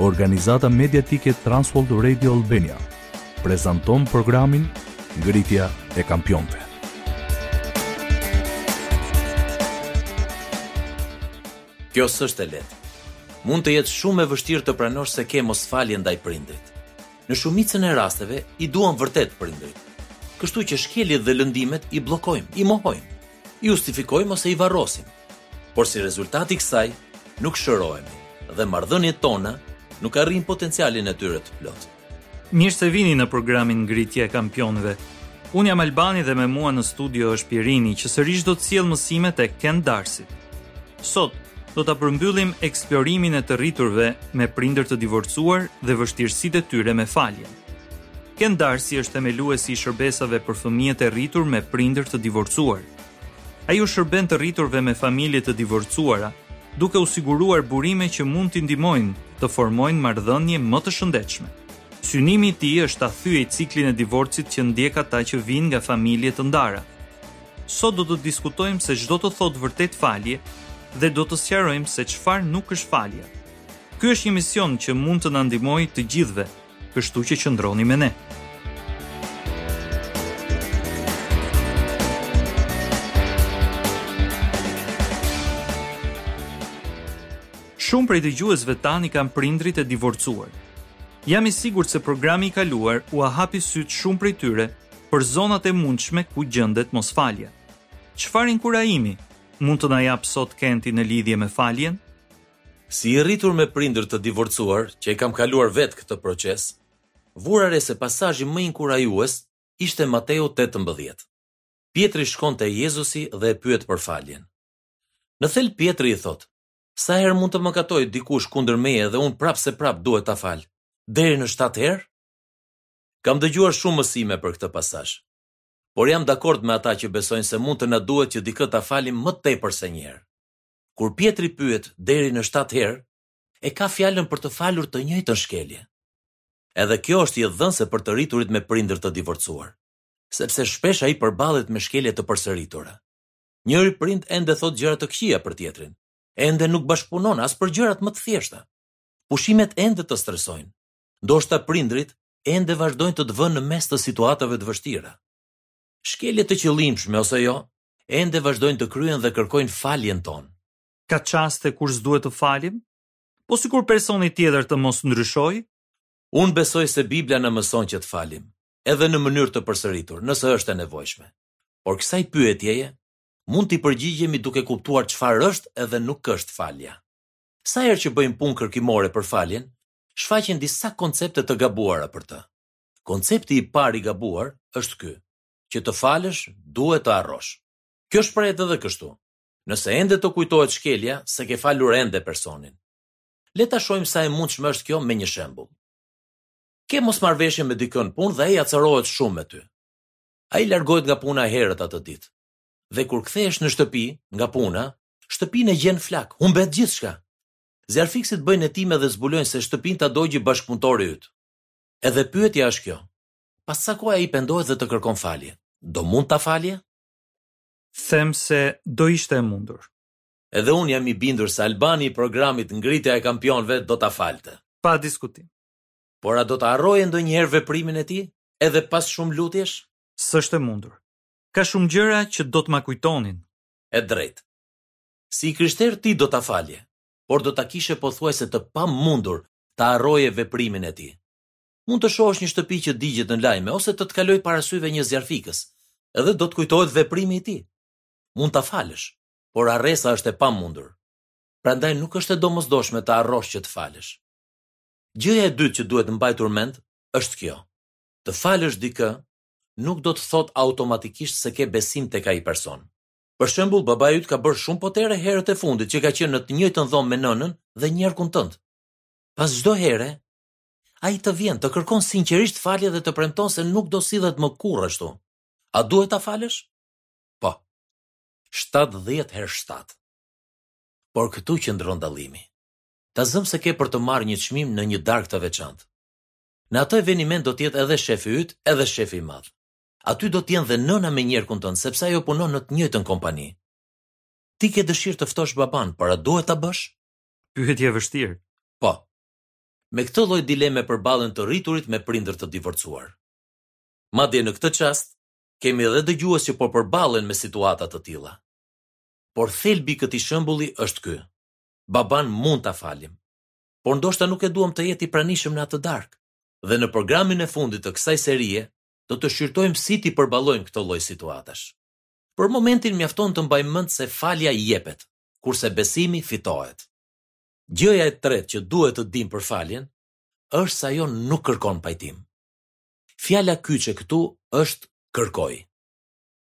Organizata mediatike Transworld Radio Albania prezanton programin Ngritja e Kampionëve. Kjo s'është e lehtë. Mund të jetë shumë e vështirë të pranosh se ke mosfalje ndaj prindërit. Në shumicën e rasteve i duam vërtet prindërit. Kështu që shkeljet dhe lëndimet i bllokojmë, i mohojmë. I justifikojmë ose i varrosim, por si rezultat i kësaj nuk shërohemi dhe marrëdhëniet tona nuk arrijnë potencialin e tyre të plotë. Mirë se vini në programin Ngritja e Kampionëve. Unë jam Albani dhe me mua në studio është Pirini, që sërish do të sjellë mësimet e Ken Darsit. Sot do ta përmbyllim eksplorimin e të rriturve me prindër të divorcuar dhe vështirësitë e tyre me faljen. Ken Darsi është themeluesi i shërbesave për fëmijët e rritur me prindër të divorcuar. Ai u shërben të rriturve me familje të divorcuara, duke u siguruar burime që mund t'i ndihmojnë të formojnë marrëdhënie më të shëndetshme. Synimi i tij është ta thyejë ciklin e divorcit që ndjek ata që vijnë nga familje të ndara. Sot do të diskutojmë se ç'do të thotë vërtet falje dhe do të sqarojmë se çfarë nuk është falja. Ky është një mision që mund të na ndihmojë të gjithëve Kështu që qëndroni me ne. Shumë prej dëgjuesve tanë i kanë prindërit e divorcuar. Jam i sigurt se programi i kaluar ua hapi sytë shumë prej tyre për zonat e mundshme ku gjendet mosfalja. Çfarë inkurajimi mund të na japë sot Kenti në lidhje me faljen? Si i rritur me prindër të divorcuar që e kam kaluar vetë këtë proces, vura re se pasazhi më inkurajues ishte Mateu tetëmbëdhjetë. Pjetri shkon te Jezusi dhe e pyet për faljen. Në thelb Pjetri i thotë, Sa herë mund të mëkatojë dikush kundër meje dhe unë prapë se prapë duhet ta fal? Deri në shtatë herë? Kam dëgjuar shumë mësime për këtë pasazh. Por jam dakord me ata që besojnë se mund të na duhet që dikë ta falim më tepër se një herë. Kur Pjetri pyet deri në shtatë herë, e ka fjalën për të falur të njëjtën shkelje. Edhe kjo është jetëdhënëse për të rriturit me prindër të divorcuar, sepse shpesh ai përballet me shkelje të përsëritura. Njëri prind ende thotë gjëra të këqija për tjetrin, ende nuk bashkëpunon as për gjërat më të thjeshta. Pushimet ende të stresojnë. Ndoshta prindërit ende vazhdojnë të të vënë në mes të situatave të vështira. shkelje të qëllimshme ose jo, ende vazhdojnë të kryhen dhe kërkojnë faljen tonë. Ka çaste kur s'duhet të falim? Po sikur personi tjetër të mos ndryshojë? Unë besoj se Bibla na mëson që të falim, edhe në mënyrë të përsëritur, nëse është e nevojshme. Por kësaj pyetjeje mund t'i përgjigjemi duke kuptuar çfarë është edhe nuk është falja. Sa herë që bëjmë punë kërkimore për faljen, shfaqen disa koncepte të gabuara për të. Koncepti i parë i gabuar është ky, që të falësh duhet të harrosh. Kjo shprehet edhe kështu, Nëse ende të kujtohet shkelja, s'e ke falur ende personin. Le ta shohim sa e mundshme është kjo me një shembull. Ke mosmarrëveshje me dikë në punë dhe ai acarohet shumë me ty. Ai largohet nga puna herët atë ditë. Dhe kur kthehesh në shtëpi, nga puna, shtëpinë e gjen flakë, humbet gjithçka. Zjarrfikësit bëjnë hetime dhe zbulojnë se shtëpinë ta dogji bashkëpunëtori yt. Edhe pyetja është kjo, pas sa kohe ai pendohet dhe të kërkon falje, do mund ta falje? Them se do ishte e mundur. Edhe unë jam i bindur se Albani i programit Ngritja e Kampionëve do ta falte. Pa diskutim. Por a do ta harroje ndonjëherë veprimin e tij, edhe pas shumë lutjesh? S'është e mundur. Ka shumë gjëra që do të ma kujtonin. E drejtë. Si i krishterë ti do ta falje, por do ta kishe pothuajse të pamundur ta harroje veprimin e tij. Mund të shohësh një shtëpi që digjet në lajme ose të të kalojë para syve një zjarrfikës, edhe do të kujtohet veprimi i tij. Mund ta falësh, por harresa është e pamundur. Prandaj nuk është e domosdoshme të harrosh që të falësh. Gjëja e dytë që duhet mbajtur mend është kjo. Të falësh dikë nuk do të thotë automatikisht se ke besim tek ai person. Për shembull, babai yt ka bërë shumë potere herët e fundit që ka qenë në të njëjtën dhomë me nënën dhe njerkun tënd. Pas çdo here, ai të vjen, të kërkon sinqerisht falje dhe të premton se nuk do sillet më kurrë ashtu. A duhet ta falësh? Po. 70 herë 7. Por këtu qëndron dallimi. Ta zëm se ke për të marrë një çmim në një darkë të veçantë. Në atë eveniment do të jetë edhe shefi yt, edhe shefi i madh. Aty do të jenë dhe nëna me njerkun tënd sepse ajo punon në të njëjtën kompani. Ti ke dëshirë të ftosh babanë, por a duhet ta bësh? Pyetje e vështirë. Po. Me këtë lloj dileme përballen të rriturit me prindër të divorcuar. Madje në këtë çast, kemi edhe dëgjues që po përballen me situata të tilla. Por thelbi i këtij shembulli është ky. Babanë mund ta falim, por ndoshta nuk e duam të jetë i pranishëm në atë darkë. Dhe në programin e fundit të kësaj serie, do të shqyrtojmë si t'i përballojmë këto lloj situatash. Për momentin mjafton të mbajmë mend se falja jepet, kurse besimi fitohet. Gjëja e tretë që duhet të dimë për faljen është se ajo nuk kërkon pajtim. Fjala kyçe këtu është kërkoj.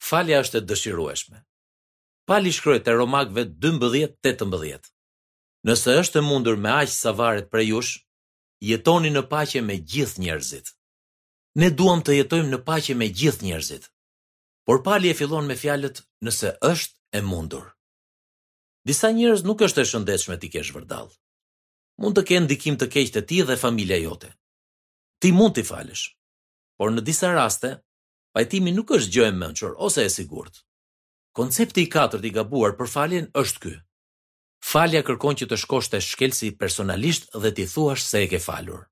Falja është e dëshirueshme. Pali shkroi te Romakëve dymbëdhjetë tetëmbëdhjetë. Nëse është e mundur me aq sa varet prej jush, jetoni në paqe me gjithë njerëzit. Ne duam të jetojmë në paqe me gjithë njerëzit. Por Pali e fillon me fjalët nëse është e mundur. Disa njerëz nuk është e shëndetshme t'i kesh vërdallë. Mund të kenë ndikim të keq te ti dhe familja jote. Ti mund t'i falësh. Por në disa raste, pajtimi nuk është gjë e mençur ose e sigurt. Koncepti i katërt i gabuar për faljen është ky. Falja kërkon që të shkosh te shkelësi personalisht dhe t'i thuash se e ke falur.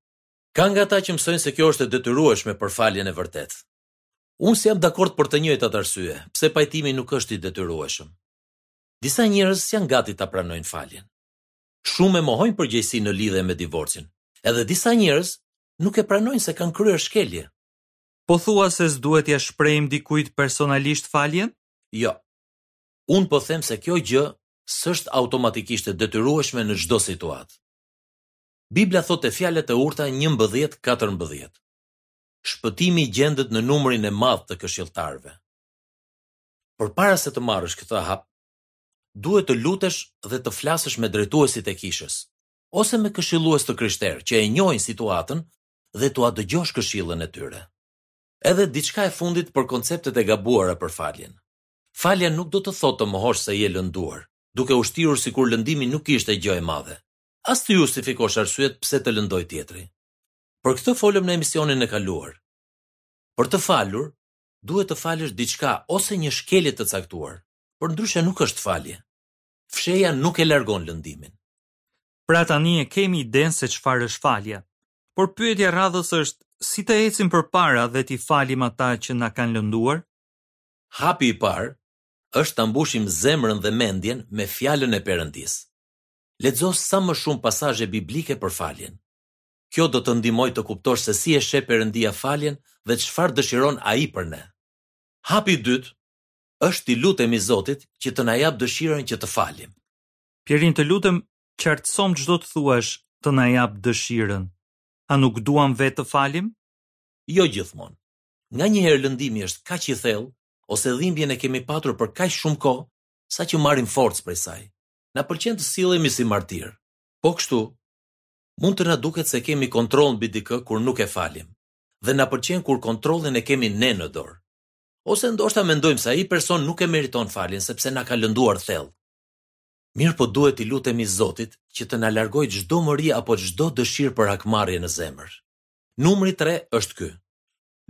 Ka nga ata që mësojnë se kjo është e detyrueshme për faljen e vërtetë. Unë s'jam dakord për të njëjtat arsye, pse pajtimi nuk është i detyrueshëm. Disa njerëz s'janë gati ta pranojnë faljen. Shumë e mohojnë përgjegjësinë në lidhje me divorcin. Edhe disa njerëz nuk e pranojnë se kanë kryer shkelje. Po thua se s'duhet t'ia shprehim dikujt personalisht faljen? Jo. Unë po them se kjo gjë s'është automatikisht e detyrueshme në çdo situatë. Bibla thotë te Fjalët e Urta njëmbëdhjetë katërmbëdhjetë, Shpëtimi gjendet në numrin e madh të këshilltarëve. Përpara se të marrësh këtë hap, duhet të lutesh dhe të flasësh me drejtuesit e kishës, ose me këshillues të krishterë që e njohin situatën dhe t'ua dëgjosh këshillën e tyre. Edhe diçka e fundit për konceptet e gabuara për faljen. Falja nuk do të thotë të mohosh se je lënduar, duke u shtirur sikur lëndimi nuk ishte gjë e madhe. As të justifikosh arsyet pse të lëndoi tjetri. Për këtë folëm në emisionin e kaluar. Për të falur, duhet të falësh diçka ose një shkelje të caktuar, përndryshe nuk është falje. Fshehja nuk e largon lëndimin. Pra tani e kemi idenë se çfarë është falja. Por pyetja e radhës është, si të ecim përpara dhe t'i falim ata që na kanë lënduar? Hapi i parë është ta mbushim zemrën dhe mendjen me fjalën e Perëndisë. Lexo sa më shumë pasazhe biblike për faljen. Kjo do të ndihmojë të kuptosh se si e sheh Perëndia faljen dhe çfarë dëshiron ai për ne. Hapi i dytë është t'i lutemi Zotit që të na japë dëshirën që të falim. Pjerin të lutem, qartësom ç'do të thuash të na japë dëshirën. A nuk duam vetë të falim? Jo gjithmonë. Nganjëherë lëndimi është kaq i thellë ose dhimbjen e kemi patur për kaq shumë kohë, saqë marrim forcë prej saj. Na pëlqen të sillemi si martirë. Po kështu, mund të na duket se kemi kontroll mbi dikë kur nuk e falim, dhe na pëlqen kur kontrollin e kemi ne në dorë. Ose ndoshta mendojmë se ai person nuk e meriton faljen sepse na ka lënduar thellë. Mirëpo duhet t'i lutemi Zotit që të na largojë çdo mëri apo çdo dëshirë për hakmarrje në zemër. Numri tre është ky,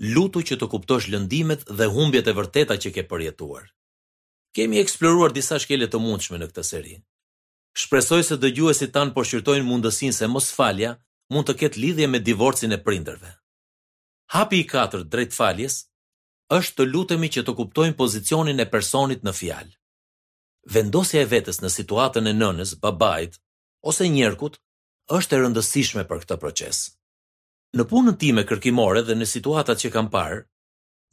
Lutu që të kuptosh lëndimet dhe humbjet e vërteta që ke përjetuar. Kemi eksploruar disa shkelje të mundshme në këtë seri. Shpresoj se dëgjuesit tanë po shqyrtojnë mundësinë se mosfalja mund të ketë lidhje me divorcin e prindërve. Hapi i katërt drejt faljes është të lutemi që të kuptojmë pozicionin e personit në fjalë. Vendosja e vetes në situatën e nënës, babait ose njerkut është e rëndësishme për këtë proces. Në punën time kërkimore dhe në situatat që kam parë,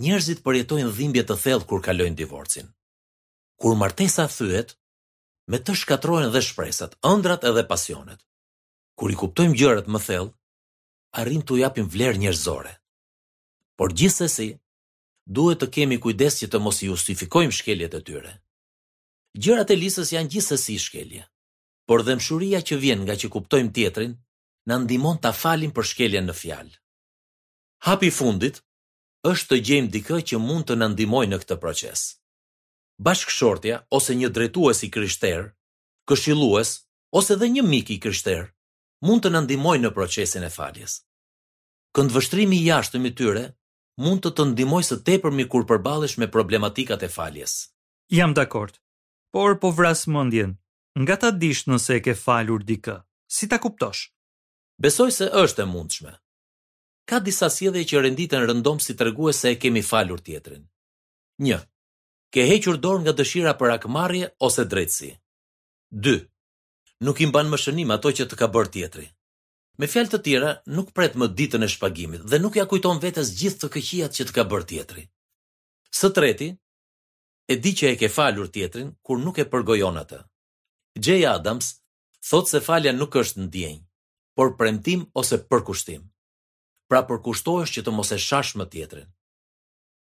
Njerëzit përjetojnë dhimbje të thellë kur kalojnë divorcin. Kur martesa thyhet, me të shkatërrohen dhe shpresat, ëndrrat edhe pasionet. Kur i kuptojmë gjërat më thellë, arrijmë t'u japim vlerë njerëzore. Por gjithsesi, duhet të kemi kujdes që të mos i justifikojmë shkeljet e tyre. Gjërat e listës janë gjithsesi shkelje, por dhembshuria që vjen ngaqë kuptojmë tjetrin na ndihmon ta falim për shkeljen në fjalë. Hapi i fundit është të gjejmë dikë që mund të na ndihmojë në këtë proces. Bashkëshortja ose një drejtues i krishterë, këshillues ose dhe një mik i krishterë mund të na ndihmojë në procesin e faljes. Këndvështrimi i jashtëm i tyre mund të të ndihmojë së tepërmi kur përballesh me problematikat e faljes. Jam dakord. Por po vras mendjen, nga ta dish nëse e ke falur dikë? Si ta kuptosh? Besoj se është e mundshme. Ka disa sjellje që renditen rëndom si tregues se e kemi falur tjetrin. Një, Ke hequr dorë nga dëshira për hakmarrje ose drejtësi. Dy, Nuk i mban më shënim ato që të ka bërë tjetri. Me fjalë të tjera, nuk pret më ditën e shpagimit dhe nuk ia kujton vetes gjithë të këqijat që të ka bërë tjetri. Së treti, E di që e ke falur tjetrin kur nuk e përgojon atë. Jay Adams thotë se falja nuk është ndjenjë, por premtim ose përkushtim. Pra përkushtohesh që të mos e shash më tjetrin.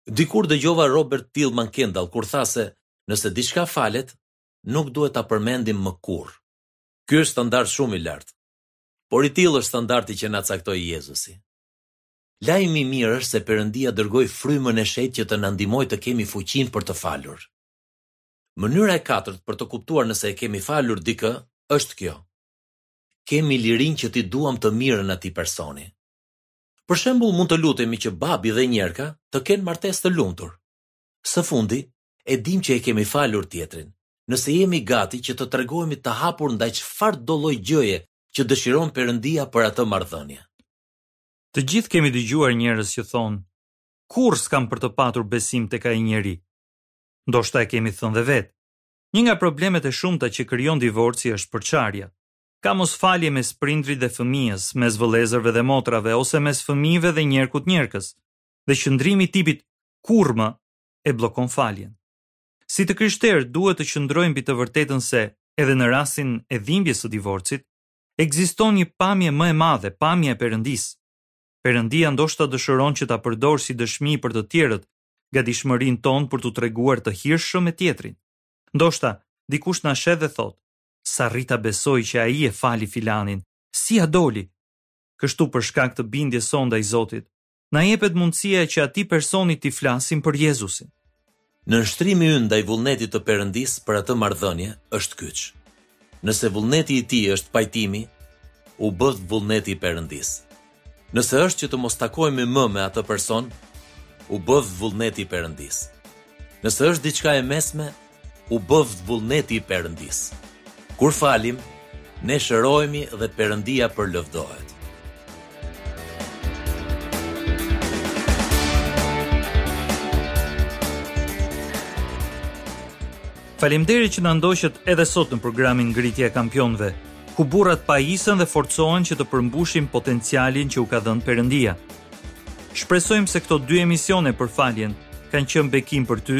Dikur dëgjova Robert Tillman Kendall kur tha se nëse diçka falet, nuk duhet ta përmendim më kurrë. Ky është standard shumë i lartë. Por i tillë është standardi që na caktoi Jezusi. Lajmi i mirë është se Perëndia dërgoi frymën e shenjtë që të na ndihmojë të kemi fuqinë për të falur. Mënyra e katërt për të kuptuar nëse e kemi falur dikë është kjo, Kemi lirinë që t'i duam të mirën atij personi. Për shembull, mund të lutemi që Babi dhe Njerka të kenë martesë të lumtur. Së fundi, e dimë që e kemi falur tjetrin, nëse jemi gati që të tregohemi të hapur ndaj çfarëdo lloj gjëje që dëshiron Perëndia për atë marrëdhënie. Të gjithë kemi dëgjuar njerëz që thonë, Kurrë s'kam për të patur besim tek ai njeri. Ndoshta e kemi thënë dhe vetë. Një nga problemet e shumta që krijon divorci është përçarja. Ka mosfalje mes prindrit dhe fëmijës, mes vëllezërve dhe motrave ose mes fëmijëve dhe njerkut njerkës. Dhe qëndrimi i tipit kurrë më e bllokon faljen. Si të krishterë duhet të qëndrojmë mbi të vërtetën se, edhe në rastin e dhimbjes së divorcit, ekziston një pamje më e madhe, pamja e Perëndisë. Perëndia ndoshta dëshiron që ta përdorë si dëshmi për të tjerët gatishmërinë tonë për t'u treguar të hirshëm me tjetrin. Ndoshta, dikush na sheh dhe thotë, S'arrij ta besoj që ai e fali filanin, si ia doli? Kështu për shkak të bindjes sonë ndaj Zotit, na jepet mundësia që atij personi t'i flasim për Jezusin. Nënshtrimi ynë ndaj vullnetit të Perëndisë për atë marrëdhënie është kyç. Nëse vullneti i tij është pajtimi, u bëftë vullneti i Perëndisë. Nëse është që të mos takohemi më me atë person, u bëftë vullneti i Perëndisë. Nëse është diçka e mesme, u bëftë vullneti i Perëndisë. Kur falim, ne shërohemi dhe Perëndia përlëvdohet. Faleminderit që na ndoqët edhe sot në programin Ngritja e Kampionëve, ku burrat pajisen dhe forcohen që të përmbushin potencialin që u ka dhënë Perëndia. Shpresojmë se këto dy emisione për faljen kanë qenë bekim për ty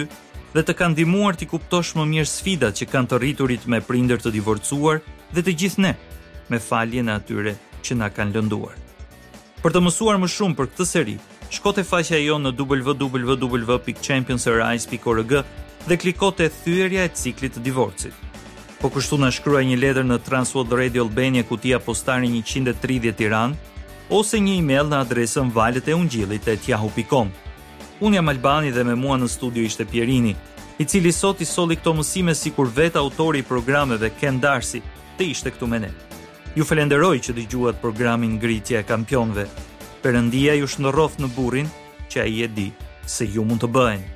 dhe të kanë ndihmuar t'i kuptosh më mirë sfidat që kanë të rriturit me prindër të divorcuar dhe të gjithë ne me faljen e atyre që na kanë lënduar. Për të mësuar më shumë për këtë seri, shko te faqja jonë në www.championsarise.org dhe kliko te thyerja e ciklit të divorcit. Po kështu na shkruaj një letër në Trans World Radio Albania kutia postare 130 Tiranë ose një email në adresën valëteungjillit@yahoo.com. Unë jam Albani dhe me mua në studio ishte Pjerini, i cili sot i solli këto mësime sikur vetë autori i programeve Ken Darsi të ishte këtu me ne. Ju falënderoj që dëgjuat programin Ngritja e Kampionëve. Perëndia ju shndërroftë në burrin që ai e di se ju mund të bëheni.